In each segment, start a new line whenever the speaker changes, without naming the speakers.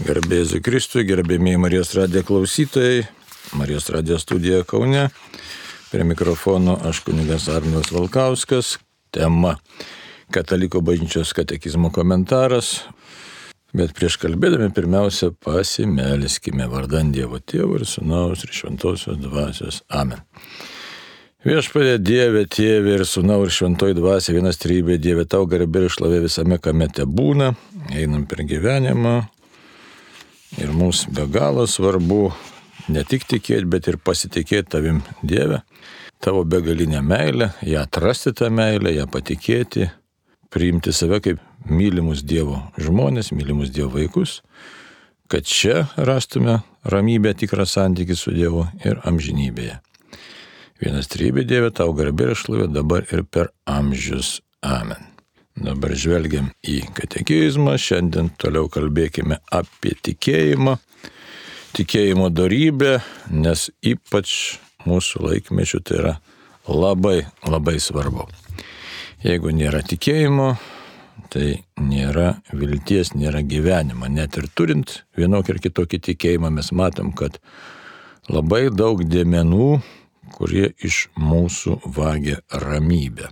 Garbėsiu Kristui, gerbėmiai Marijos radijo klausytojai, Marijos radijo studija Kaune. Prie mikrofono aš kunigas Arnas Valkauskas. Tema - Kataliko bažnyčios katekizmo komentaras. Bet prieš kalbėdami pirmiausia pasimelskime vardant Dievo Tėvų ir Sūnaus ir Šventosios Dvasios. Amen. Viešpadė Dieve, Tėvė ir Sūnau ir Šventoji Dvasia, vienas trybė Dieve, tau garbė ir šlovė visame, kame te būna. Einam per gyvenimą, Ir mums be galo svarbu ne tik tikėti, bet ir pasitikėti tavim Dieve, tavo begalinę meilę, ją atrasti tą meilę, ją patikėti, priimti save kaip mylimus Dievo žmonės, mylimus Dievo vaikus, kad čia rastume ramybę, tikrą santykį su Dievu ir amžinybėje. Vienas trybė Dieve, tau garbė ir šlovė dabar ir per amžius. Amen. Dabar žvelgiam į katekizmą, šiandien toliau kalbėkime apie tikėjimą, tikėjimo darybę, nes ypač mūsų laikmečių tai yra labai, labai svarbu. Jeigu nėra tikėjimo, tai nėra vilties, nėra gyvenimo. Net ir turint vienokį ir kitokį tikėjimą, mes matom, kad labai daug dėmenų, kurie iš mūsų vagia ramybę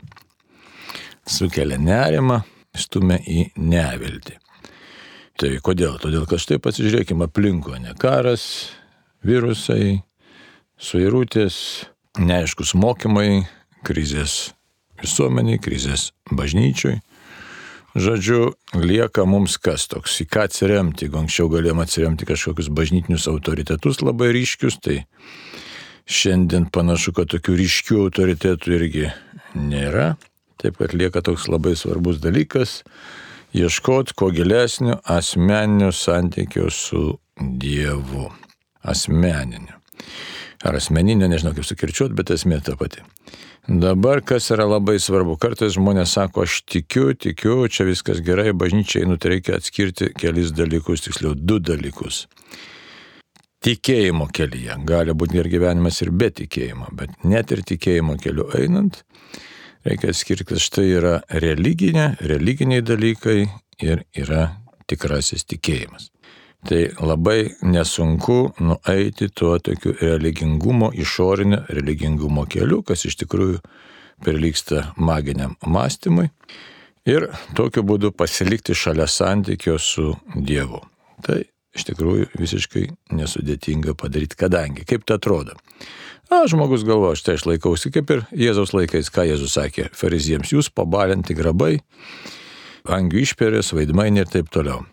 sukelia nerimą, stumia į neviltį. Tai kodėl? Todėl, kad štai pasižiūrėkime aplinko, ne karas, virusai, suirutės, neaiškus mokymai, krizės visuomeniai, krizės bažnyčiui. Žodžiu, lieka mums kas toks, į ką atsiremti. Jeigu anksčiau galėjom atsiremti kažkokius bažnytinius autoritetus labai ryškius, tai šiandien panašu, kad tokių ryškių autoritetų irgi nėra. Taip kad lieka toks labai svarbus dalykas - ieškoti kuo gilesnio asmeninio santykio su Dievu. Asmeninio. Ar asmeninio, nežinau kaip sukirčiuot, bet esmė ta pati. Dabar kas yra labai svarbu, kartais žmonės sako, aš tikiu, tikiu, čia viskas gerai, bažnyčiai, nu tai atskirti kelis dalykus, tiksliau du dalykus. Tikėjimo kelyje, gali būti ir gyvenimas ir be tikėjimo, bet net ir tikėjimo keliu einant, reikia atskirti, kad štai yra religinė, religiniai dalykai ir yra tikrasis tikėjimas. Tai labai nesunku nueiti tuo tokiu religingumo, išorinio religingumo keliu, kas iš tikrųjų prilyksta maginiam mąstymui ir tokiu būdu pasilikti šalia santykio su Dievu. Tai iš tikrųjų visiškai nesudėtinga padaryti, kadangi, kaip tai atrodo. Na, žmogus galvoja, štai aš laikausi kaip ir Jėzaus laikais, ką Jėzus sakė fariziems, jūs pabalinti grabai, angių išperės, vaidmainį ir taip toliau.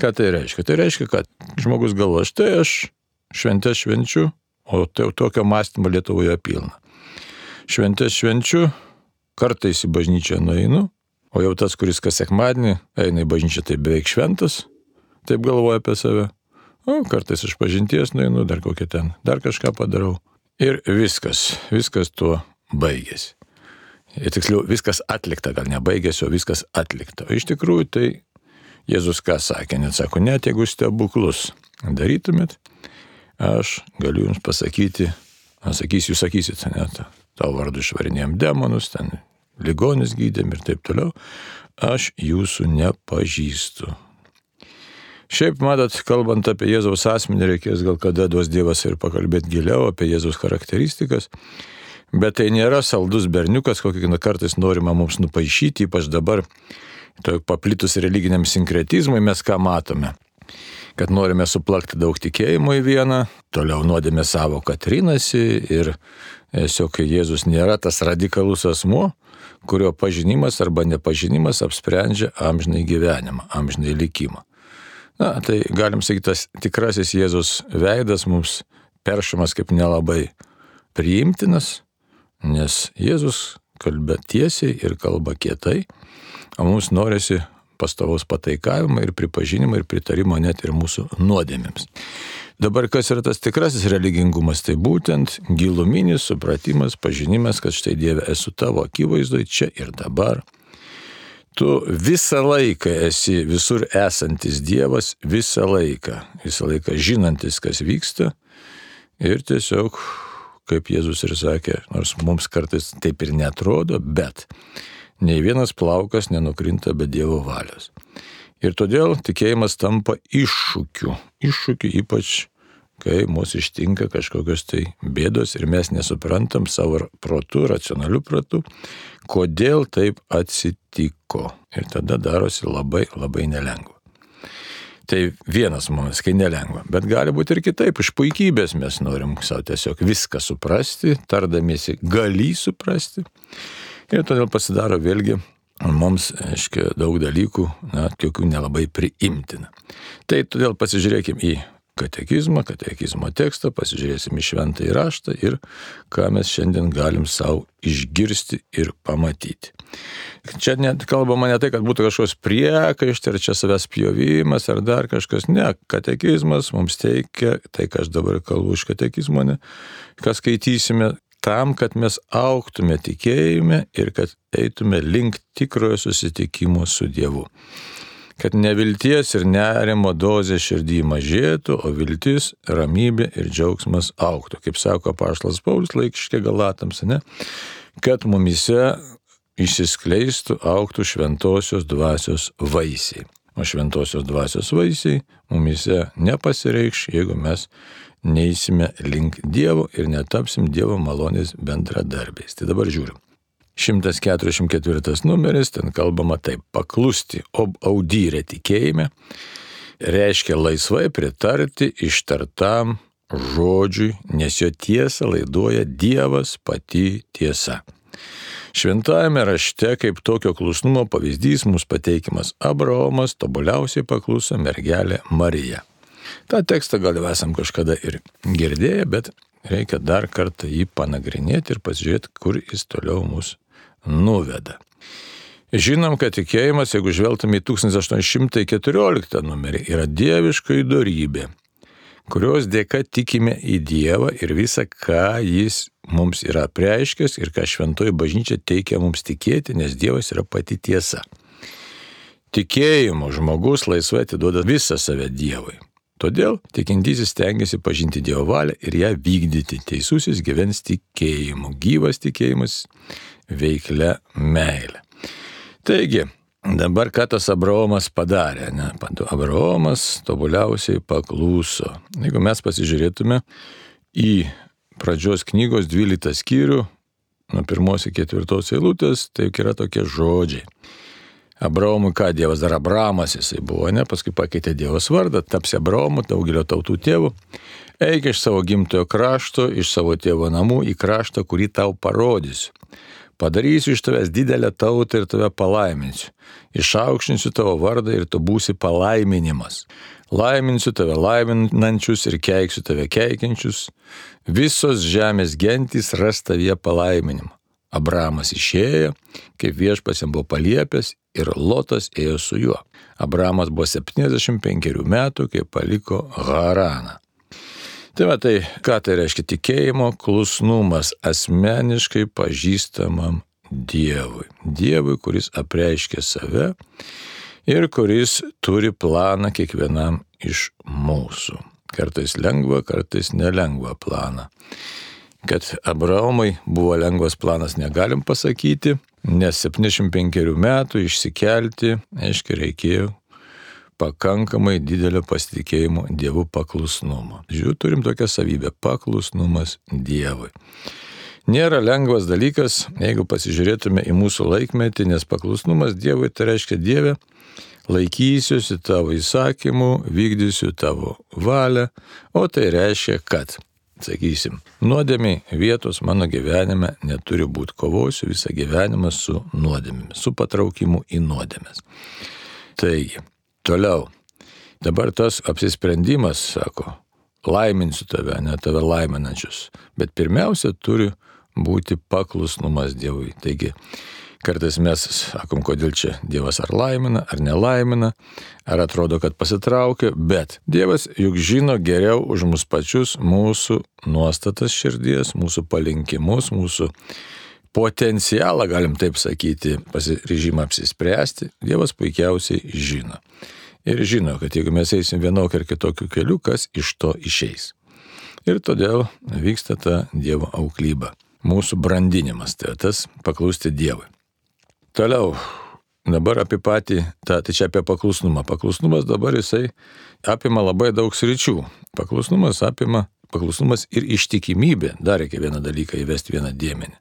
Ką tai reiškia? Tai reiškia, kad žmogus galvoja, štai aš šventę švenčiu, o tai tokio mąstymo Lietuvoje pilna. Šventę švenčiu, kartais į bažnyčią nueinu, o jau tas, kuris kas sekmadienį eina į bažnyčią, tai beveik šventas, taip galvoja apie save. O kartais iš pažinties nueinu, dar kokią ten, dar kažką padarau. Ir viskas, viskas tuo baigėsi. Ir tiksliau, viskas atlikta, gal nebaigėsi, o viskas atlikta. O iš tikrųjų tai Jėzus ką sakė, net sako, net jeigu stebuklus darytumėt, aš galiu jums pasakyti, sakysiu, jūs sakysit, net tavo vardu išvarinėjom demonus, ten ligonis gydėm ir taip toliau, aš jūsų nepažįstu. Šiaip, matot, kalbant apie Jėzaus asmenį, reikės gal kada duos Dievas ir pakalbėti giliau apie Jėzaus charakteristikas. Bet tai nėra saldus berniukas, kokį kartais norima mums nupaišyti, ypač dabar, toj paplitus religiniam sinkretizmui mes ką matome. Kad norime suplakti daug tikėjimo į vieną, toliau nuodėmė savo Katrinasi ir tiesiog Jėzus nėra tas radikalus asmuo, kurio pažinimas arba nepažinimas apsprendžia amžinai gyvenimą, amžinai likimą. Na, tai galim sakyti, tas tikrasis Jėzus veidas mums peršamas kaip nelabai priimtinas, nes Jėzus kalba tiesiai ir kalba kietai, o mums norisi pastovaus pataikavimo ir pripažinimo ir pritarimo net ir mūsų nuodėmėms. Dabar kas yra tas tikrasis religingumas, tai būtent giluminis supratimas, pažinimas, kad štai Dieve esu tavo akivaizdoje čia ir dabar tu visą laiką esi visur esantis Dievas, visą laiką, visą laiką žinantis, kas vyksta. Ir tiesiog, kaip Jėzus ir sakė, nors mums kartais taip ir netrodo, bet nei vienas plaukas nenukrinta be Dievo valios. Ir todėl tikėjimas tampa iššūkiu. Iššūkiu ypač, kai mūsų ištinka kažkokios tai bėdos ir mes nesuprantam savo protų, racionalių protų, kodėl taip atsitiko. Ir tada darosi labai, labai nelengva. Tai vienas momentas, kai nelengva. Bet gali būti ir kitaip. Iš puikybės mes norim savo tiesiog viską suprasti, tardamiesi gali suprasti. Ir todėl pasidaro vėlgi mums, aiškiai, daug dalykų, na, tokių nelabai priimtina. Tai todėl pasižiūrėkime į katekizmą, katekizmo tekstą, pasižiūrėsim į šventą įraštą ir ką mes šiandien galim savo išgirsti ir pamatyti. Čia net kalbama ne tai, kad būtų kažkoks priekaištas, ar čia savęs pjovimas, ar dar kažkas. Ne, katekizmas mums teikia, tai ką aš dabar kalbu iš katekizmo, ne, ką skaitysime, tam, kad mes auktume tikėjime ir kad eitume link tikrojo susitikimo su Dievu kad nevilties ir nerimo dozė širdį mažėtų, o viltis, ramybė ir džiaugsmas auktų. Kaip sako Paštas Paulius laikškė galatams, ne? kad mumise išsiskleistų, auktų šventosios dvasios vaisiai. O šventosios dvasios vaisiai mumise nepasireikš, jeigu mes neįsime link Dievo ir netapsim Dievo malonės bendradarbiais. Tai dabar žiūrim. 144 numeris, ten kalbama taip, paklusti ob audyrė tikėjime, reiškia laisvai pritarti ištartam žodžiui, nes jo tiesą laiduoja Dievas pati tiesa. Šventajame rašte kaip tokio klusnumo pavyzdys mums pateikimas Abraomas tobuliausiai pakluso mergelė Marija. Ta tekstą gal jau esam kažkada ir girdėję, bet reikia dar kartą jį panagrinėti ir pasižiūrėti, kur jis toliau mus nuveda. Žinom, kad tikėjimas, jeigu žvelgtume į 1814 numerį, yra dieviška įdorybė, kurios dėka tikime į Dievą ir visą, ką Jis mums yra prieiškęs ir ką šventoji bažnyčia teikia mums tikėti, nes Dievas yra pati tiesa. Tikėjimu žmogus laisvai atiduoda visą save Dievui. Todėl tikintysis tengiasi pažinti Dievo valią ir ją vykdyti. Teisusis gyvens tikėjimu. Gyvas tikėjimas veiklę meilę. Taigi, dabar ką tas Abraomas padarė? Ne? Abraomas tobuliausiai paklūso. Jeigu mes pasižiūrėtume į pradžios knygos 12 skyrių, nuo pirmos iki ketvirtos eilutės, tai yra tokie žodžiai. Abraomui ką Dievas dar Abramas jisai buvo, ne, paskui pakeitė Dievos vardą, tapsi Abraomu, daugelio tautų tėvu. Eik iš savo gimtojo krašto, iš savo tėvo namų į kraštą, kurį tau parodysiu. Padarysiu iš tavęs didelę tautą ir tave palaiminsiu. Išaukštinsiu tavo vardą ir tu būsi palaiminimas. Laiminsiu tave laiminančius ir keiksiu tave keikiančius. Visos žemės gentys ras tavyje palaiminimą. Abramas išėjo, kaip viešpas jam buvo paliepęs, ir Lotas ėjo su juo. Abramas buvo 75 metų, kai paliko Haraną. Tai va tai, ką tai reiškia tikėjimo klusnumas asmeniškai pažįstamam Dievui. Dievui, kuris apreiškia save ir kuris turi planą kiekvienam iš mūsų. Kartais lengva, kartais nelengva planą. Kad Abraomai buvo lengvas planas, negalim pasakyti, nes 75 metų išsikelti, aiškiai, reikėjo pakankamai didelio pasitikėjimo Dievu paklusnumo. Žiūrėjau, turim tokią savybę - paklusnumas Dievui. Nėra lengvas dalykas, jeigu pasižiūrėtume į mūsų laikmetį, nes paklusnumas Dievui tai reiškia Dieve, laikysiuosi tavo įsakymų, vykdysiu tavo valią, o tai reiškia, kad, sakysim, nuodėmiai vietos mano gyvenime neturi būti, kovosiu visą gyvenimą su nuodėmėmis, su patraukimu į nuodėmės. Taigi, Toliau. Dabar tas apsisprendimas, sako, laiminsiu tave, ne tave laiminančius. Bet pirmiausia, turi būti paklusnumas Dievui. Taigi, kartais mes sakom, kodėl čia Dievas ar laimina, ar nelaimina, ar atrodo, kad pasitraukia, bet Dievas juk žino geriau už mus pačius mūsų nuostatas širdies, mūsų palinkimus, mūsų potencialą, galim taip sakyti, pasiryžimą apsispręsti, Dievas puikiausiai žino ir žino, kad jeigu mes eisim vienokiu ar kitokiu keliu, kas iš to išeis. Ir todėl vyksta ta Dievo auklyba. Mūsų brandinimas, tai tas paklūsti Dievui. Toliau, dabar apie patį, ta, tai čia apie paklusnumą. Paklusnumas dabar jisai apima labai daug sričių. Paklusnumas apima, paklusnumas ir ištikimybė. Dar reikia vieną dalyką įvesti vieną dėmenį.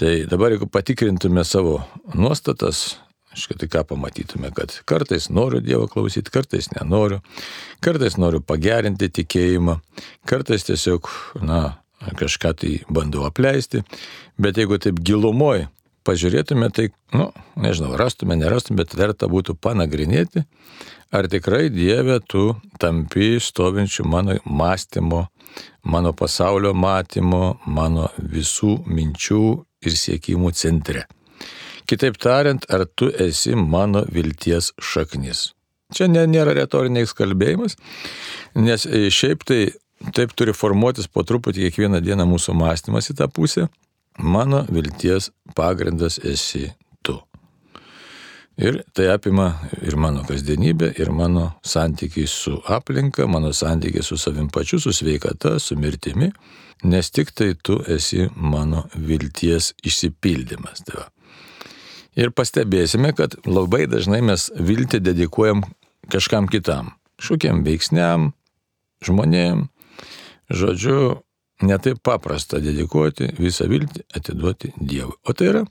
Tai dabar jeigu patikrintume savo nuostatas, Aišku, tai ką pamatytume, kad kartais noriu Dievo klausyti, kartais nenoriu, kartais noriu pagerinti tikėjimą, kartais tiesiog, na, kažką tai bandau apleisti, bet jeigu taip gilumoj pažiūrėtume, tai, nu, nežinau, rastume, nerastume, bet verta būtų panagrinėti, ar tikrai Dieve tu tampi stovinčių mano mąstymo, mano pasaulio matymo, mano visų minčių ir siekimų centre. Kitaip tariant, ar tu esi mano vilties šaknis. Čia ne, nėra retoriniais kalbėjimas, nes e, šiaip tai taip turi formuotis po truputį kiekvieną dieną mūsų mąstymas į tą pusę. Mano vilties pagrindas esi tu. Ir tai apima ir mano kasdienybę, ir mano santykiai su aplinka, mano santykiai su savim pačiu, su sveikata, su mirtimi, nes tik tai tu esi mano vilties išsipildymas. Tai va. Ir pastebėsime, kad labai dažnai mes viltį dedikuojam kažkam kitam. Šūkiam veiksniam, žmonėm. Žodžiu, netaip paprasta dedikuoti visą viltį, atiduoti Dievui. O tai yra,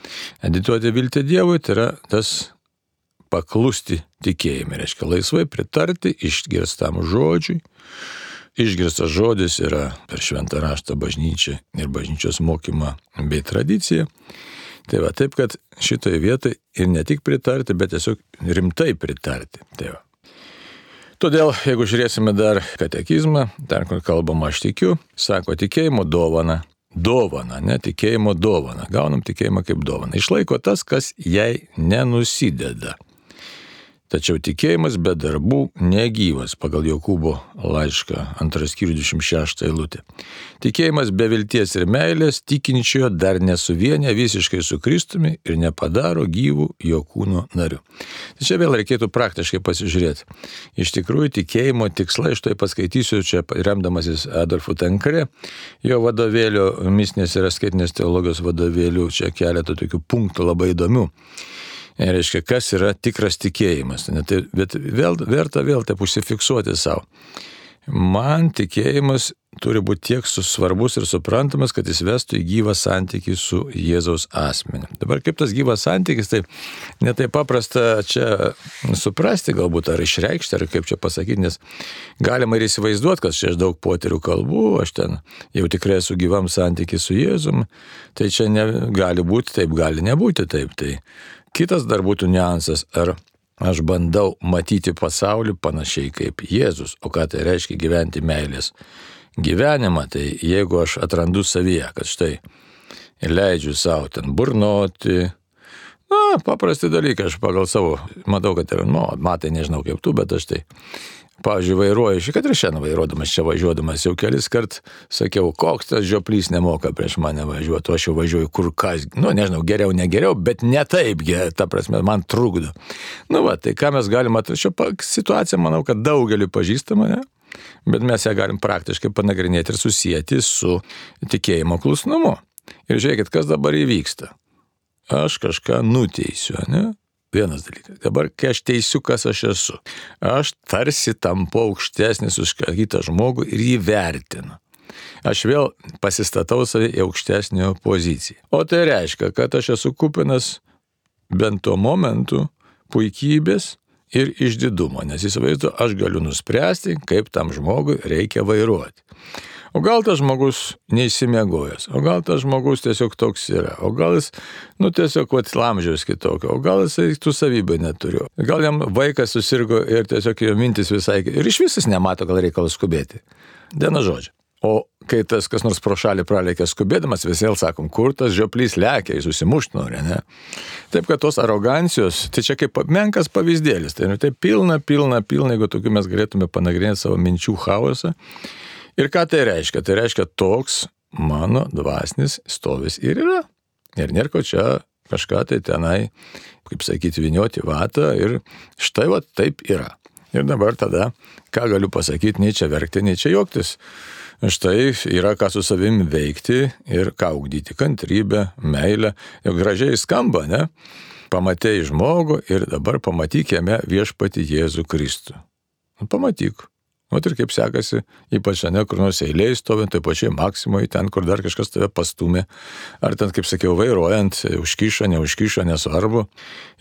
atiduoti viltį Dievui, tai yra tas paklusti tikėjimui, reiškia laisvai pritarti išgirstam žodžiui. Išgirstas žodis yra per šventą raštą bažnyčią ir bažnyčios mokymą bei tradiciją. Tai va taip, kad šitoje vietoje ir ne tik pritarti, bet tiesiog rimtai pritarti. Tai va. Todėl, jeigu žiūrėsime dar katekizmą, ten kur kalbama aš tikiu, sako tikėjimo dovana. Dovana, ne tikėjimo dovana. Gaunam tikėjimą kaip dovana. Išlaiko tas, kas jai nenusideda. Tačiau tikėjimas be darbų negyvas pagal Jokūbo laišką, antras skyrius 26 eilutė. Tikėjimas be vilties ir meilės tikinčiojo dar nesuvienė visiškai su Kristumi ir nepadaro gyvų jo kūno narių. Tai čia vėl reikėtų praktiškai pasižiūrėti. Iš tikrųjų, tikėjimo tikslai, aš tai paskaitysiu čia remdamasis Adolfu Tankre, jo vadovėlio, misnės ir skaitinės teologijos vadovėlių, čia keletą tokių punktų labai įdomių. E, reiškia, kas yra tikras tikėjimas. Tai, bet vėl, verta vėl taip užsifiksuoti savo. Man tikėjimas turi būti tiek svarbus ir suprantamas, kad jis vestų į gyvą santykį su Jėzaus asmeniu. Dabar kaip tas gyvas santykis, tai netai paprasta čia suprasti galbūt ar išreikšti, ar kaip čia pasakyti, nes galima ir įsivaizduoti, kad čia aš daug poterių kalbų, aš ten jau tikrai esu gyvam santykį su Jėzum, tai čia ne, gali būti taip, gali nebūti taip. Tai Kitas dar būtų niuansas, ar aš bandau matyti pasaulį panašiai kaip Jėzus, o ką tai reiškia gyventi meilės gyvenimą, tai jeigu aš atrandu savyje, kad štai leidžiu savo ten burnoti, na, paprasti dalykai, aš pagal savo, matau, kad yra, nu, matai, nežinau kaip tu, bet aš tai Pavyzdžiui, vairuoju, šį kad ir šiandien vairuodamas čia važiuodamas jau kelis kart sakiau, koks tas žioplys nemoka prieš mane važiuoti, o aš jau važiuoju kur kas, nu nežinau, geriau, negeriau, bet ne taip, ta prasme, man trukdo. Nu va, tai ką mes galime, šio situacija, manau, kad daugeliu pažįstama, ne? bet mes ją galim praktiškai panagrinėti ir susijęti su tikėjimo klusnumu. Ir žiūrėkit, kas dabar įvyksta. Aš kažką nuteisiu, ne? Vienas dalykas. Dabar, kai aš teisiu, kas aš esu, aš tarsi tampu aukštesnis už kitą žmogų ir jį vertinu. Aš vėl pasistatau save į aukštesnio poziciją. O tai reiškia, kad aš esu kupinas bent tuo momentu puikybės ir išdidumo, nes įsivaizduoju, aš galiu nuspręsti, kaip tam žmogui reikia vairuoti. O gal tas žmogus neįsimiegojęs, o gal tas žmogus tiesiog toks yra, o gal jis, nu tiesiog, vat, lamžiaus kitokio, o gal jis tų savybių neturiu. Gal jam vaikas susirgo ir tiesiog jo mintis visai, ir iš visas nemato, gal reikalas skubėti. Diena žodžia. O kai tas kas nors pro šalį pralėkė skubėdamas, visi vėl sakom, kur tas žioplys lėkia, jis susimušt nori, ne? Taip, kad tos arogancijos, tai čia kaip menkas pavyzdėlis, tai, nu, tai pilna, pilna, pilna, jeigu tokiu mes galėtume panagrinėti savo minčių chaosą Ir ką tai reiškia? Tai reiškia, toks mano dvasinis stovis ir yra. Ir nėra ko čia kažką tai tenai, kaip sakyti, vinioti vatą ir štai va taip yra. Ir dabar tada, ką galiu pasakyti, nei čia verkti, nei čia juoktis. Štai yra ką su savimi veikti ir ką ugdyti - kantrybę, meilę. Jau gražiai skamba, ne? pamatėjai žmogų ir dabar pamatyk jame viešpati Jėzų Kristų. Nu, pamatyk. O ir kaip sekasi, ypač ne kur nors eilėje stovint, tai pačiai maksimoje, ten, kur dar kažkas tave pastumė, ar ten, kaip sakiau, vairuojant, užkyšo, neužkyšo, nesvarbu.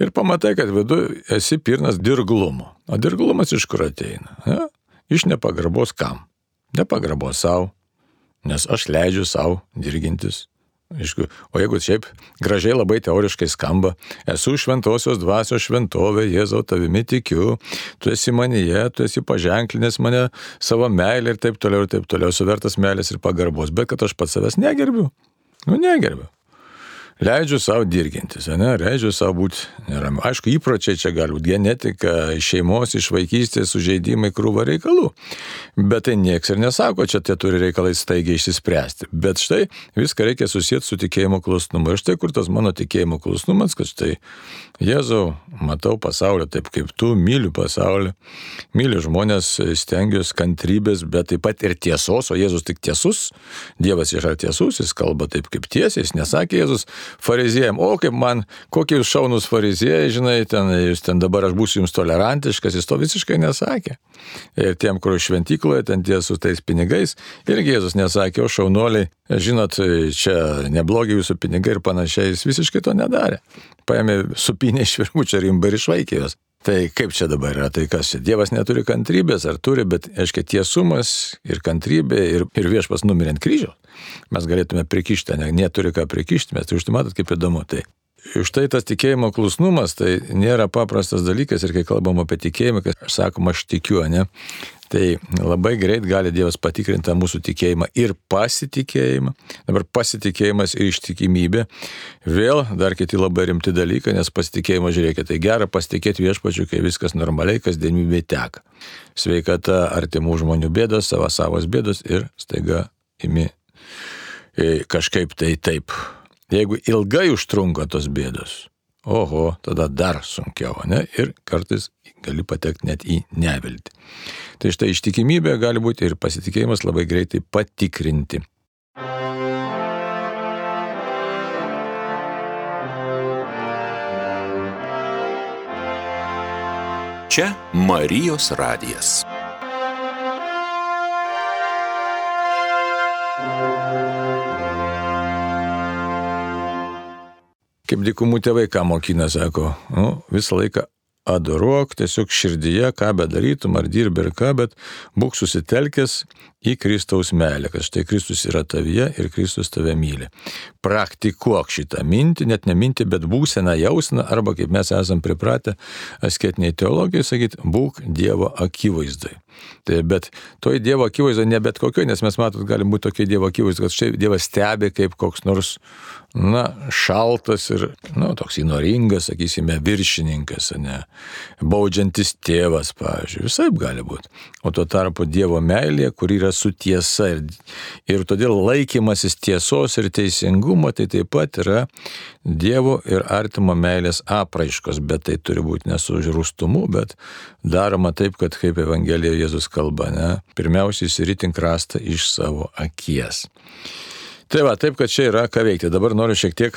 Ir pamatai, kad vidu esi pirnas dirglumo. O dirglumas iš kur ateina? Ne? Iš nepagarbos kam? Nepagarbos savo, nes aš leidžiu savo dirgintis. Aišku, o jeigu šiaip gražiai labai teoriškai skamba, esu šventosios dvasios šventovė, Jėzau tavimi tikiu, tu esi manyje, tu esi paženklinęs mane savo meilę ir taip toliau, ir taip toliau, suvertas meilės ir pagarbos, bet kad aš pats savęs negerbiu. Nu, negerbiu leidžiu savo dirgintis, ne, leidžiu savo būti neramiu. Aišku, įpročiai čia gali būti genetika, šeimos, iš vaikystės, sužeidimai, krūva reikalų. Bet tai nieks ir nesako, čia tie turi reikalai staigiai išsispręsti. Bet štai viską reikia susijęti su tikėjimo klusnumu. Ir štai kur tas mano tikėjimo klusnumas, kad štai Jėzau, matau pasaulį taip kaip tu, myliu pasaulį, myliu žmonės, stengiuosi kantrybės, bet taip pat ir tiesos, o Jėzus tik tiesus, Dievas yra tiesus, jis kalba taip kaip tiesiai, jis nesakė Jėzus, fariziejam, o kaip man, kokie jūs šaunus fariziejai, žinai, ten, jūs ten dabar aš būsiu jums tolerantiškas, jis to visiškai nesakė. Ir tiem, kur šventykloje, ten tie su tais pinigais, irgi Jėzus nesakė, o šaunoliai, žinot, čia neblogi jūsų pinigai ir panašiai, jis visiškai to nedarė. Paėmė supinę iš virmučio rimba ir išvaikė juos. Tai kaip čia dabar yra, tai kas čia? Dievas neturi kantrybės, ar turi, bet, aiškiai, tiesumas ir kantrybė ir, ir viešpas numirė ant kryžiaus. Mes galėtume prikišti, ne, neturi ką prikišti, mes tai už tai matot kaip įdomu. Tai Už tai tas tikėjimo klusnumas tai nėra paprastas dalykas ir kai kalbam apie tikėjimą, kai aš sakom, aš tikiu, ne, tai labai greit gali Dievas patikrinti mūsų tikėjimą ir pasitikėjimą. Dabar pasitikėjimas ir ištikimybė. Vėl dar kiti labai rimti dalykai, nes pasitikėjimas, žiūrėkite, tai gera pasitikėti viešpačiu, kai viskas normaliai, kasdienybė teka. Sveikata, artimų žmonių bėdos, savo savos bėdos ir staiga imi kažkaip tai taip Jeigu ilgai užtrunka tos bėdos, oho, tada dar sunkiau, ne? Ir kartais gali patekti net į neviltį. Tai štai ištikimybė gali būti ir pasitikėjimas labai greitai patikrinti.
Čia Marijos radijas.
Kaip dikumų tėvai, ką mokina, sako, nu, visą laiką adoruok tiesiog širdyje, ką bedarytum, ar dirbi ir ką, bet būk susitelkęs į Kristaus meilę, kad štai Kristus yra tavyje ir Kristus tave myli. Praktikuok šitą mintį, net ne mintį, bet būseną jausmą, arba kaip mes esam pripratę asketiniai teologijai sakyti, būk Dievo akivaizdai. Tai bet toj Dievo akivaizdoje ne bet kokio, nes mes matot, galim būti tokie Dievo akivaizdoje, kad štai Dievas stebi kaip koks nors, na, šaltas ir, na, toks įnoringas, sakysime, viršininkas, ne, baudžiantis tėvas, pavyzdžiui, visai gali būti. O tuo tarpu Dievo meilė, kur yra su tiesa ir, ir todėl laikymasis tiesos ir teisingumo, tai taip pat yra Dievo ir artimo meilės apraiškos, bet tai turi būti ne su žrūstumu, bet daroma taip, kad kaip Evangelijoje Jėzus kalba, ne, pirmiausiai įsiritink rastą iš savo akies. Tai va, taip, kad čia yra ką veikti. Dabar noriu šiek tiek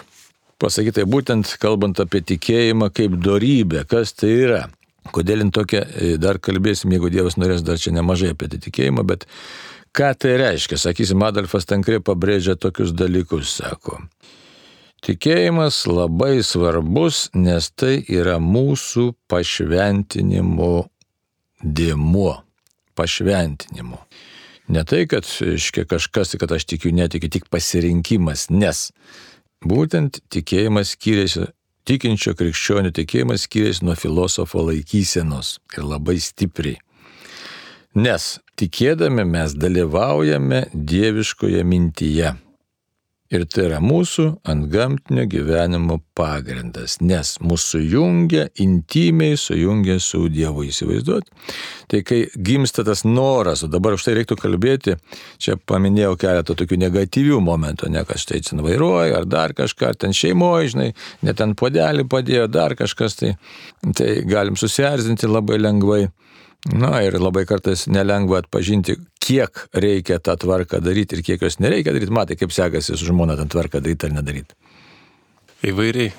pasakyti, būtent kalbant apie tikėjimą kaip darybę, kas tai yra. Kodėl in tokia, e, dar kalbėsim, jeigu Dievas norės dar čia nemažai apie tai tikėjimą, bet ką tai reiškia? Sakysim, Adolfas Tankrė pabrėžia tokius dalykus, sako. Tikėjimas labai svarbus, nes tai yra mūsų pašventinimo dėmuo pašventinimu. Ne tai, kad iškia kažkas, kad aš tikiu, netikiu, tik pasirinkimas, nes būtent tikėjimas skiriasi, tikinčio krikščionių tikėjimas skiriasi nuo filosofo laikysenos ir labai stipriai. Nes tikėdami mes dalyvaujame dieviškoje mintyje. Ir tai yra mūsų antgamtinio gyvenimo pagrindas, nes mūsų jungia, intimiai sujungia su Dievu įsivaizduot. Tai kai gimsta tas noras, o dabar už tai reiktų kalbėti, čia paminėjau keletą tokių negatyvių momentų, ne kas štai ten vairuoja, ar dar kažką, ar ten šeimoje, žinai, net ten podelį padėjo, dar kažkas, tai, tai galim susierzinti labai lengvai. Na ir labai kartais nelengva atpažinti, kiek reikia tą tvarką daryti ir kiek jos nereikia daryti. Matai, kaip sekasi su žmona tą tvarką daryti ar nedaryti.
Įvairiai.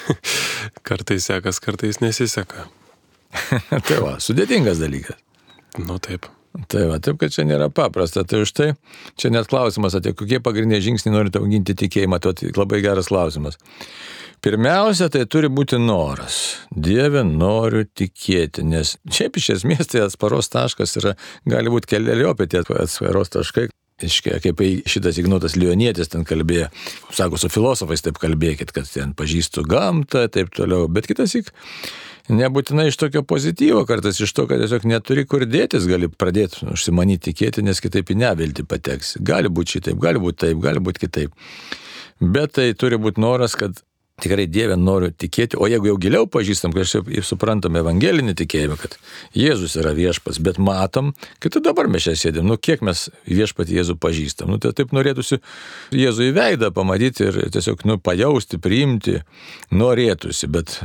kartais sekas, kartais nesiseka.
tai va, sudėtingas dalykas.
Nu taip.
Tai va, taip, kad čia nėra paprasta. Tai už tai čia net klausimas, tai kokie pagrindiniai žingsniai norite auginti tikėjimą, tai labai geras klausimas. Pirmiausia, tai turi būti noras. Dieve, noriu tikėti, nes šiaip iš esmės tai atsparos taškas yra, gali būti keliariopė tie atsparos taškai. Iškia, kaip šitas Ignotas Lionietis ten kalbėjo, sako, su filosofais taip kalbėkit, kad ten pažįstu gamtą, taip toliau, bet kitas įk Nebūtinai iš tokio pozityvo, kartais iš to, kad tiesiog neturi kur dėtis, gali pradėti užsimanyti tikėti, nes kitaip į nevilti pateks. Gali būti šitaip, gali būti taip, gali būti kitaip. Bet tai turi būti noras, kad tikrai Dievę noriu tikėti, o jeigu jau giliau pažįstam, kažkaip suprantam evangelinį tikėjimą, kad Jėzus yra viešpas, bet matom, kad dabar mes čia sėdėm, nu kiek mes viešpatį Jėzų pažįstam, nu tai taip norėtųsi Jėzų į veidą pamatyti ir tiesiog, nu, pajausti, priimti, norėtųsi, bet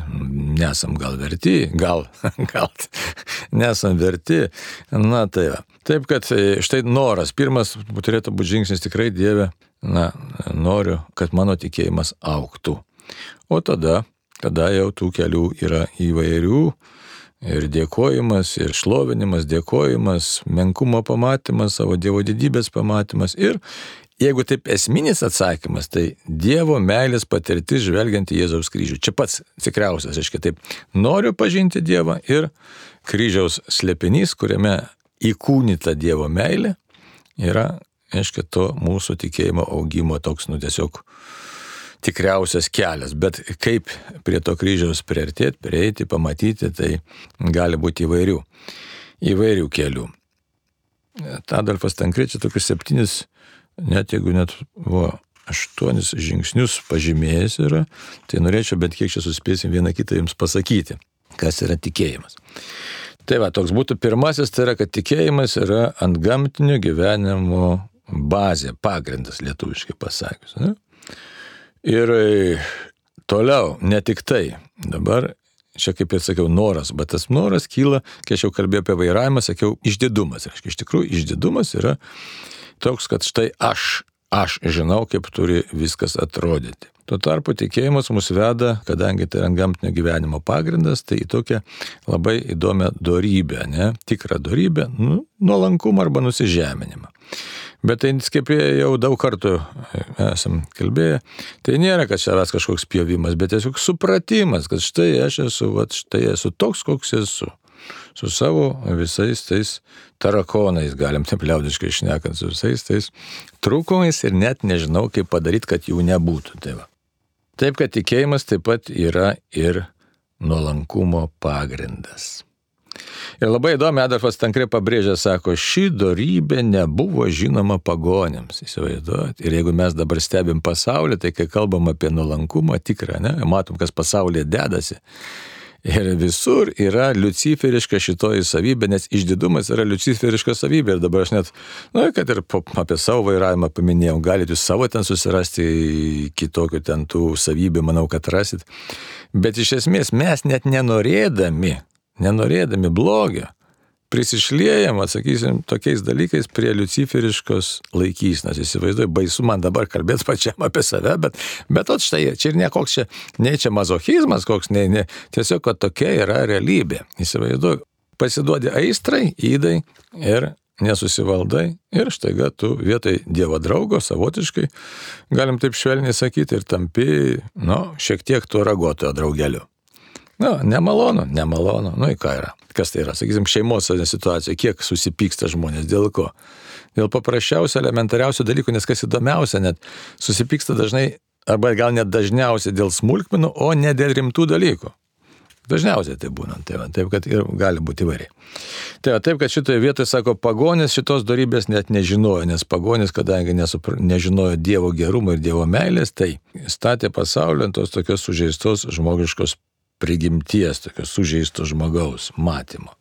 nesam gal verti, gal, gal nesam verti, na tai va. Taip, kad e, štai noras, pirmas turėtų būti žingsnis tikrai Dieve, na, noriu, kad mano tikėjimas auktų. O tada, tada jau tų kelių yra įvairių ir dėkojimas, ir šlovinimas, dėkojimas, menkumo pamatymas, savo Dievo didybės pamatymas ir Jeigu taip esminis atsakymas, tai Dievo meilės patirtis žvelgiant į Jėzaus kryžių. Čia pats tikriausias, aiškiai taip, noriu pažinti Dievą ir kryžiaus slėpinys, kuriame įkūnyta Dievo meilė, yra, aiškiai, to mūsų tikėjimo augimo toks, nu tiesiog tikriausias kelias, bet kaip prie to kryžiaus priartėti, prieiti, pamatyti, tai gali būti įvairių, įvairių kelių. Tadolfas Tankrečiai tokius septynis, net jeigu net buvo aštuonis žingsnius pažymėjęs yra, tai norėčiau bent kiek čia suspėsim vieną kitą jums pasakyti, kas yra tikėjimas. Tai va, toks būtų pirmasis, tai yra, kad tikėjimas yra ant gamtinio gyvenimo bazė, pagrindas lietuviškai pasakius. Ne? Ir e, toliau, ne tik tai, dabar čia kaip ir sakiau, noras, bet tas noras kyla, kai aš jau kalbėjau apie vairavimą, sakiau, išdidumas. Reiškia, iš tikrųjų, išdidumas yra toks, kad štai aš, aš žinau, kaip turi viskas atrodyti. Tuo tarpu tikėjimas mus veda, kadangi tai yra gamtinio gyvenimo pagrindas, tai į tokią labai įdomią darybę, ne? tikrą darybę, nu, nuolankumą arba nusižeminimą. Bet tai, kaip jau daug kartų e, esam kalbėję, tai nėra, kad savęs kažkoks pjovimas, bet tiesiog supratimas, kad štai aš esu, va, štai esu toks, koks esu. Su savo visais tais tarakonais, galim taip liaudiškai išnekant, su visais tais trūkumais ir net nežinau, kaip padaryti, kad jų nebūtų. Tai va. Taip, kad tikėjimas taip pat yra ir nuolankumo pagrindas. Ir labai įdomi, Adolfas Tankrai pabrėžė, sako, ši darybė nebuvo žinoma pagonėms, įsivaizduojat. Ir jeigu mes dabar stebim pasaulį, tai kai kalbam apie nuolankumą tikrą, ne, matom, kas pasaulyje dedasi. Ir visur yra luciferiška šitoji savybė, nes išdidumas yra luciferiška savybė. Ir dabar aš net, na, kad ir apie savo vairavimą paminėjau, galite jūs savo ten susirasti kitokių ten tų savybių, manau, kad rasit. Bet iš esmės mes net nenorėdami nenorėdami blogio, prisišliejam, atsakysim, tokiais dalykais prie luciferiškos laikysnos. Įsivaizduoju, baisu man dabar kalbėti pačiam apie save, bet, bet at štai, čia ir ne koks čia, nei čia mazochizmas, koks, nei, ne, tiesiog, kad tokia yra realybė. Įsivaizduoju, pasiduodi aistrai, įdai ir nesusivaldai ir štaiga tu vietoj Dievo draugo savotiškai, galim taip švelniai sakyti, ir tampi, nu, šiek tiek tuo ragotojo draugeliu. Na, nemalonu, nemalonu. Nu, į ką yra? Kas tai yra? Sakysim, šeimos situacija, kiek susipyksta žmonės, dėl ko? Dėl paprasčiausio, elementariausio dalyko, nes kas įdomiausia, net susipyksta dažnai, arba gal net dažniausiai dėl smulkmenų, o ne dėl rimtų dalykų. Dažniausiai tai būna, tai va, taip kad ir gali būti įvairiai. Tai va, taip, kad šitoje vietoje, sako, pagonis šitos darybės net nežinojo, nes pagonis, kadangi nesupra, nežinojo Dievo gerumo ir Dievo meilės, tai statė pasaulį ant tos tokios sužeistos žmogiškos prigimties, tokio sužeisto žmogaus matymo.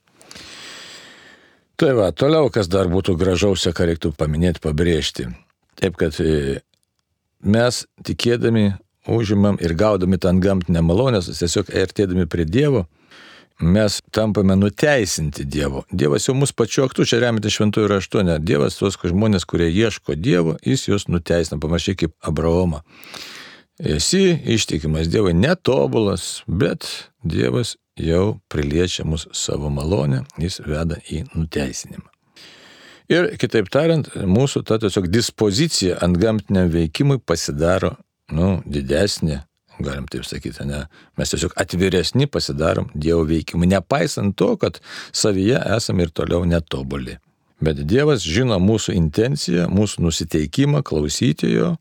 Tai va, toliau, kas dar būtų gražiausia, ką reiktų paminėti, pabrėžti. Taip, kad e, mes tikėdami užimam ir gaudami tą gamtinę malonę, tiesiog artėdami prie Dievo, mes tampame nuteisinti Dievo. Dievas jau mus pačiuoktų, čia remiate šventųjų raštų, ne Dievas tuos žmonės, kurie ieško Dievo, jis juos nuteisina, panašiai kaip Abraomą. Esi ištikimas Dievui, netobulas, bet Dievas jau priliečia mus savo malonę, jis veda į nuteisinimą. Ir kitaip tariant, mūsų ta tiesiog dispozicija ant gamtiniam veikimui pasidaro, nu, didesnė, galim taip sakyti, ne? Mes tiesiog atviresni pasidarom Dievo veikimui, nepaisant to, kad savyje esame ir toliau netobuli. Bet Dievas žino mūsų intenciją, mūsų nusiteikimą klausyti jo,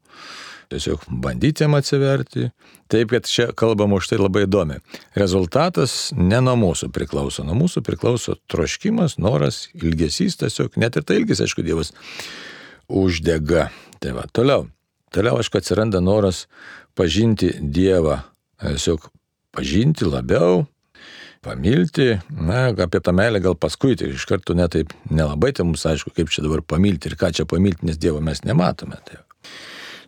tiesiog bandyti jam atsiverti. Taip, kad čia kalbama už tai labai įdomi. Rezultatas ne nuo mūsų priklauso, nuo mūsų priklauso troškimas, noras, ilgesys tiesiog, net ir tai ilgis, aišku, Dievas uždega. Tai va, toliau. Toliau, aišku, atsiranda noras pažinti Dievą, tiesiog pažinti labiau, pamilti, na, apie tą meilę gal paskui, tai iš karto netaip nelabai, tai mums aišku, kaip čia dabar pamilti ir ką čia pamilti, nes Dievo mes nematome. Tai.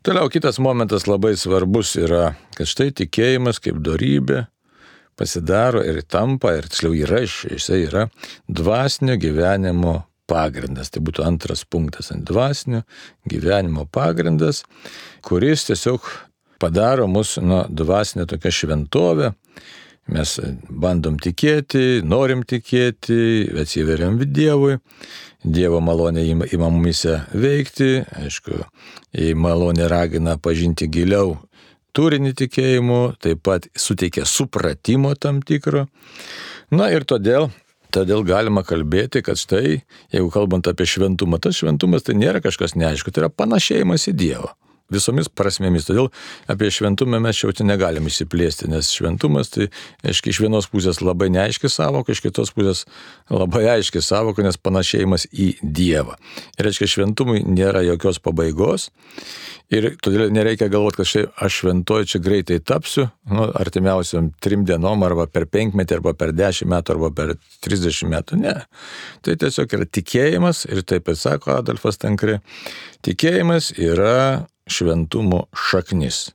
Toliau kitas momentas labai svarbus yra, kad štai tikėjimas kaip darybė pasidaro ir tampa, ir tiksliau yra, jisai yra dvasinio gyvenimo pagrindas. Tai būtų antras punktas ant dvasinio gyvenimo pagrindas, kuris tiesiog padaro mus nuo dvasinė tokia šventovė. Mes bandom tikėti, norim tikėti, atsiveriam Dievui, Dievo malonė ima mumise veikti, aišku, į malonę ragina pažinti giliau turinį tikėjimų, taip pat suteikia supratimo tam tikro. Na ir todėl, todėl galima kalbėti, kad štai, jeigu kalbant apie šventumą, tas šventumas tai nėra kažkas neaišku, tai yra panašėjimas į Dievą visomis prasmėmis. Todėl apie šventumą mes čia jau negalim išsiplėsti, nes šventumas tai, aiškiai, iš vienos pusės labai neaiški savoka, iš kitos pusės labai aiški savoka, nes panašėjimas į Dievą. Ir, aiškiai, šventumui nėra jokios pabaigos. Ir todėl nereikia galvoti, kad štai aš šventoju čia greitai tapsiu, nu, artimiausiam trim dienom, arba per penkmetį, arba per dešimt metų, arba per trisdešimt metų. Ne. Tai tiesiog yra tikėjimas ir taip ir sako Adolfas Tankri, tikėjimas yra šventumo šaknis.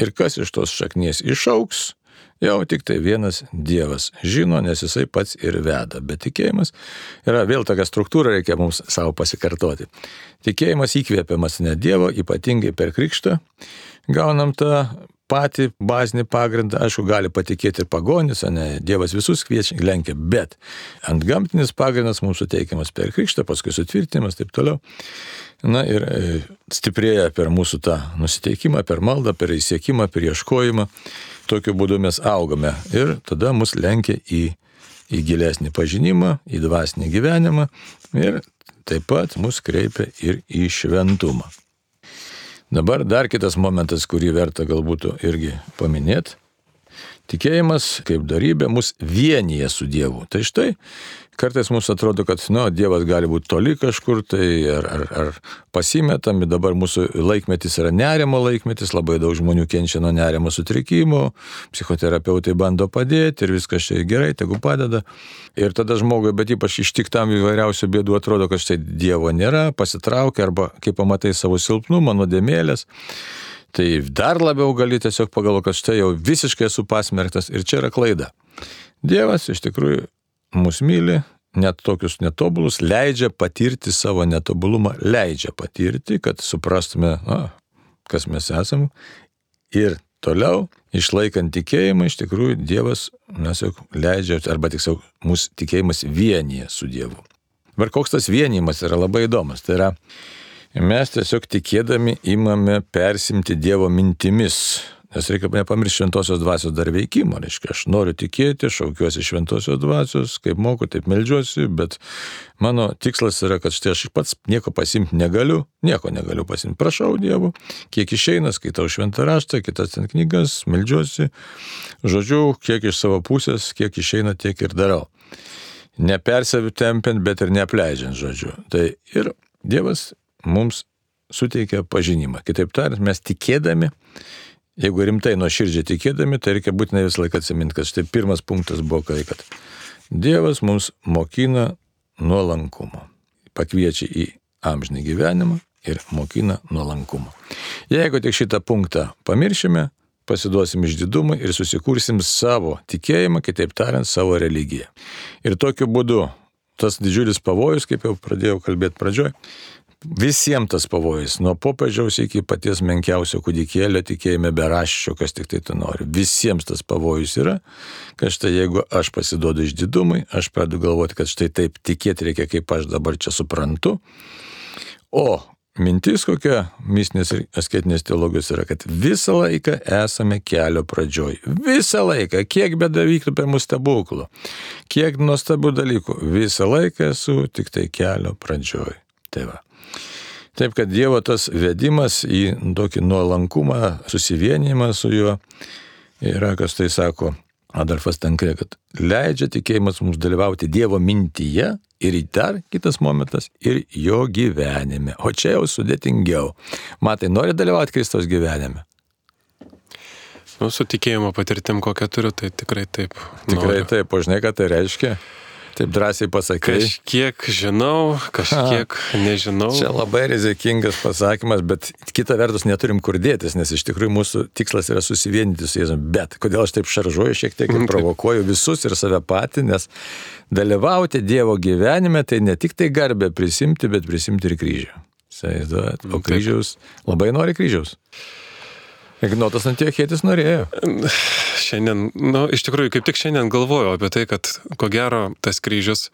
Ir kas iš tos šaknies išauks, jau tik tai vienas Dievas žino, nes jisai pats ir veda. Bet tikėjimas yra vėl tokia struktūra, reikia mums savo pasikartoti. Tikėjimas įkvėpiamas ne Dievo, ypatingai per krikštą. Gaunam tą patį bazinį pagrindą, aišku, gali patikėti ir pagonis, ne, Dievas visus kviečia, lenkia, bet ant gamtinis pagrindas mums suteikiamas per krikštą, paskui sutvirtinimas, taip toliau. Na ir e, stiprėja per mūsų tą nusiteikimą, per maldą, per įsiekimą, per ieškojimą. Tokiu būdu mes augame ir tada mus lenkia į, į gilesnį pažinimą, į dvasinį gyvenimą ir taip pat mus kreipia ir į šventumą. Dabar dar kitas momentas, kurį verta galbūt irgi paminėti. Tikėjimas kaip darybė mus vienyje su Dievu. Tai štai kartais mums atrodo, kad nu, Dievas gali būti toli kažkur, tai ar, ar, ar pasimetami, dabar mūsų laikmetis yra nerimo laikmetis, labai daug žmonių kenčia nuo nerimo sutrikimų, psichoterapeutai bando padėti ir viskas čia gerai, tegu padeda. Ir tada žmogui, bet ypač ištiktam įvairiausių bėdų atrodo, kad štai Dievo nėra, pasitraukia arba kai pamatai savo silpnumą, nuodėmėlės. Tai dar labiau gali tiesiog pagalvoti, kad štai jau visiškai esu pasmerktas ir čia yra klaida. Dievas iš tikrųjų mus myli, net tokius netobulus, leidžia patirti savo netobulumą, leidžia patirti, kad suprastume, na, kas mes esame. Ir toliau, išlaikant tikėjimą, iš tikrųjų Dievas, mes jau leidžia, arba tiksliau, mūsų tikėjimas vienyje su Dievu. Ir koks tas vienimas yra labai įdomus. Tai yra, mes tiesiog tikėdami imame persimti Dievo mintimis. Nes reikia nepamiršti šventosios dvasios dar veikimo. Reiškia, aš noriu tikėti, šaukiuosi šventosios dvasios, kaip moku, taip melžiuosi, bet mano tikslas yra, kad štai aš pats nieko pasimti negaliu, nieko negaliu pasimti. Prašau Dievo, kiek išeina, skaitau šventą raštą, kitas ten knygas, melžiuosi. Žodžiu, kiek iš savo pusės, kiek išeina, tiek ir darau. Nepersitempiant, bet ir neapleidžiant, žodžiu. Tai ir Dievas mums suteikia pažinimą. Kitaip tariant, mes tikėdami Jeigu rimtai nuoširdžiai tikėdami, tai reikia būtinai visą laiką atsiminti, kad štai pirmas punktas buvo, kai kad Dievas mums mokina nuolankumo. Pakviečia į amžinį gyvenimą ir mokina nuolankumo. Jeigu tik šitą punktą pamiršime, pasiduosim išdidumui ir susikursim savo tikėjimą, kitaip tariant, savo religiją. Ir tokiu būdu tas didžiulis pavojus, kaip jau pradėjau kalbėti pradžioj, Visiems tas pavojus, nuo popiežiaus iki paties menkiausio kūdikėlio tikėjime beraščio, kas tik tai tu nori. Visiems tas pavojus yra, kad štai jeigu aš pasiduodu išdidumui, aš pradedu galvoti, kad štai taip tikėti reikia, kaip aš dabar čia suprantu. O mintis kokia mistinės ir asketinės teologijos yra, kad visą laiką esame kelio pradžioj. Visą laiką, kiek bedavyktų per mūsų stebuklų, kiek nuostabių dalykų, visą laiką esu tik tai kelio pradžioj. Tai va. Taip kad Dievo tas vedimas į tokį nuolankumą, susivienimą su juo yra, kas tai sako Adolfas Tankrė, kad leidžia tikėjimas mums dalyvauti Dievo mintyje ir dar kitas momentas ir jo gyvenime. O čia jau sudėtingiau. Matai, nori dalyvauti Kristaus gyvenime?
Nu, su tikėjimo patirtim, kokią turiu, tai tikrai taip.
Tikrai
noriu.
taip, o žinai, ką tai reiškia? Taip drąsiai pasakai.
Kažkiek žinau, kažkiek nežinau.
Čia labai rizikingas pasakymas, bet kita vertus neturim kur dėtis, nes iš tikrųjų mūsų tikslas yra susivienyti su Jėzumi. Bet kodėl aš taip šaržuoju šiek tiek ir provokuoju visus ir save patį, nes dalyvauti Dievo gyvenime tai ne tik tai garbę prisimti, bet prisimti ir kryžių. Įsivaizduojat? O kryžiaus labai nori kryžiaus. Ignotas Antiochėtis norėjo.
Šiandien, nu, iš tikrųjų, kaip tik šiandien galvoju apie tai, kad ko gero tas kryžius,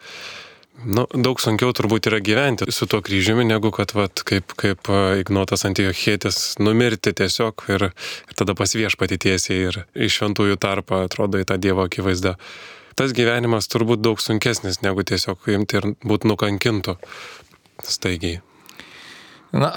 nu, daug sunkiau turbūt yra gyventi su tuo kryžiumi, negu kad, vat, kaip, kaip a, Ignotas Antiochėtis, numirti tiesiog ir, ir tada pas viešpatį tiesiai ir iš šventųjų tarpą atrodo į tą Dievo akivaizdą. Tas gyvenimas turbūt daug sunkesnis, negu tiesiog imti ir būti nukankintų staigiai.
Na,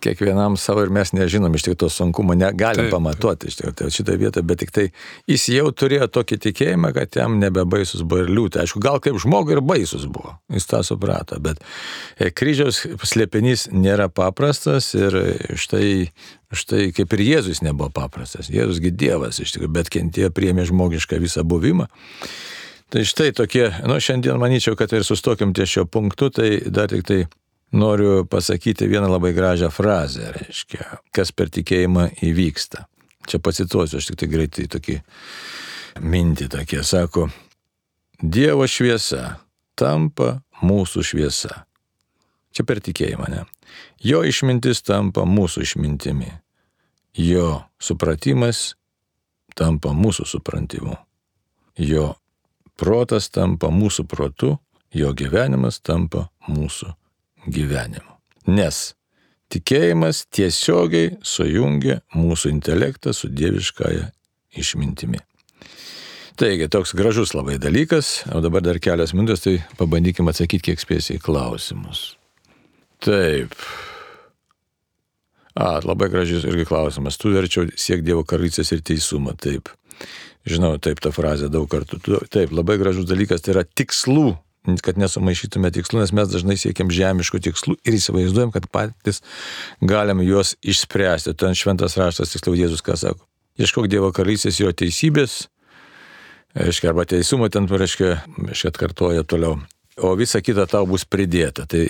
kiekvienam savo ir mes nežinom iš tikrųjų to sunkumo, negalim
Taip,
pamatuoti iš tikrųjų tai šitą vietą, bet tik tai jis jau turėjo tokį tikėjimą, kad jam nebebaisus buvo ir liūtė. Aišku, gal kaip žmogui ir baisus buvo, jis tą suprato, bet e, kryžiaus slėpinys nėra paprastas ir štai, štai kaip ir Jėzus nebuvo paprastas. Jėzusgi Dievas iš tikrųjų, bet kentėjo priemė žmogišką visą buvimą. Tai štai tokie, nu šiandien manyčiau, kad ir sustokim ties šio punktu, tai dar tik tai noriu pasakyti vieną labai gražią frazę, reiškia, kas per tikėjimą įvyksta. Čia pacituosiu, aš tik tai greitai tokį mintį tokie, sako, Dievo šviesa tampa mūsų šviesa. Čia per tikėjimą, ne? Jo išmintis tampa mūsų išmintimi. Jo supratimas tampa mūsų suprantimu. Jo protas tampa mūsų protu, jo gyvenimas tampa mūsų gyvenimu. Nes tikėjimas tiesiogiai sujungia mūsų intelektą su dieviškąja išmintimi. Taigi, toks gražus labai dalykas, o dabar dar kelias minutės, tai pabandykime atsakyti kiek spėsiai klausimus. Taip. A, labai gražus irgi klausimas. Tu verčiau siek Dievo karalystės ir teisumą. Taip. Žinau, taip tą frazę daug kartų. Taip, labai gražus dalykas tai yra tikslų, kad nesumaišytume tikslų, nes mes dažnai siekiam žemiškų tikslų ir įsivaizduojam, kad patys galim juos išspręsti. Ten šventas raštas, tiksliau Jėzus ką sako. Ieškok Dievo karalystės jo teisybės, reiškia, arba teisumo ten, reiškia, reiškia, atkartoja toliau. O visa kita tau bus pridėta. Tai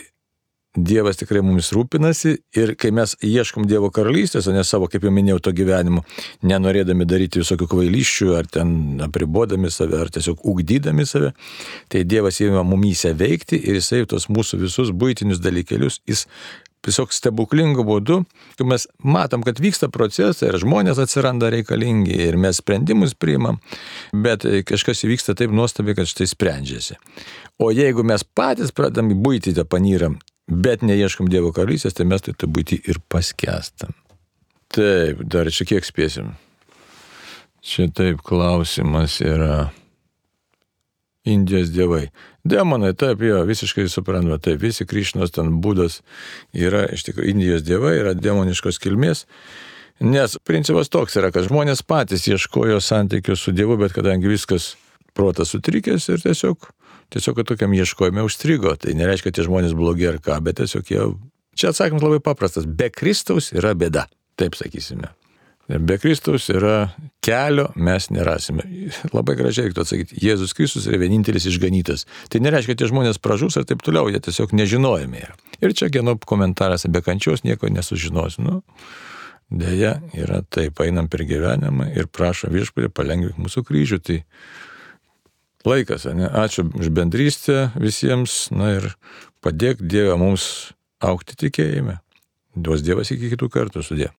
Dievas tikrai mumis rūpinasi ir kai mes ieškom Dievo karalystės, o ne savo, kaip jau minėjau, to gyvenimo, nenorėdami daryti visokių kvailysčių, ar ten apribodami save, ar tiesiog ugdydami save, tai Dievas įima mumyse veikti ir jisai tos mūsų visus būtinius dalykelius, jis tiesiog stebuklingu būdu, kai mes matom, kad vyksta procesai ir žmonės atsiranda reikalingi ir mes sprendimus priimam, bet kažkas įvyksta taip nuostabiai, kad štai sprendžiasi. O jeigu mes patys pradam į būtį tą panyram, bet neieškom Dievo karalystės, tai mes tai tą būtį ir paskestam. Taip, dar čia kiek spėsim. Čia taip klausimas yra. Indijos dievai. Demonai, taip, jo, visiškai suprantama, taip, visi Krišnos ten būdas yra, iš tikrųjų, Indijos dievai yra demoniškos kilmės, nes principas toks yra, kad žmonės patys ieškojo santykių su Dievu, bet kadangi viskas protas sutrikęs ir tiesiog, tiesiog tokiam ieškojime užstrigo, tai nereiškia, kad tie žmonės blogi ar ką, bet tiesiog jie, čia atsakymas labai paprastas, be Kristaus yra bėda, taip sakysime. Be Kristaus yra kelio, mes nerasime. Labai gražiai reiktų atsakyti, Jėzus Kristus yra vienintelis išganytas. Tai nereiškia, kad tie žmonės pražus ir taip toliau, jie tiesiog nežinojami yra. Ir čia geno komentaras, be kančios nieko nesužinos. Nu, Deja, yra taip, einam per gyvenimą ir prašo viešpatį palengvinti mūsų kryžių. Tai laikas, ne? Ačiū už bendrystę visiems, na ir padėk Dievą mums aukti tikėjime. Duos Dievas iki kitų kartų sudė.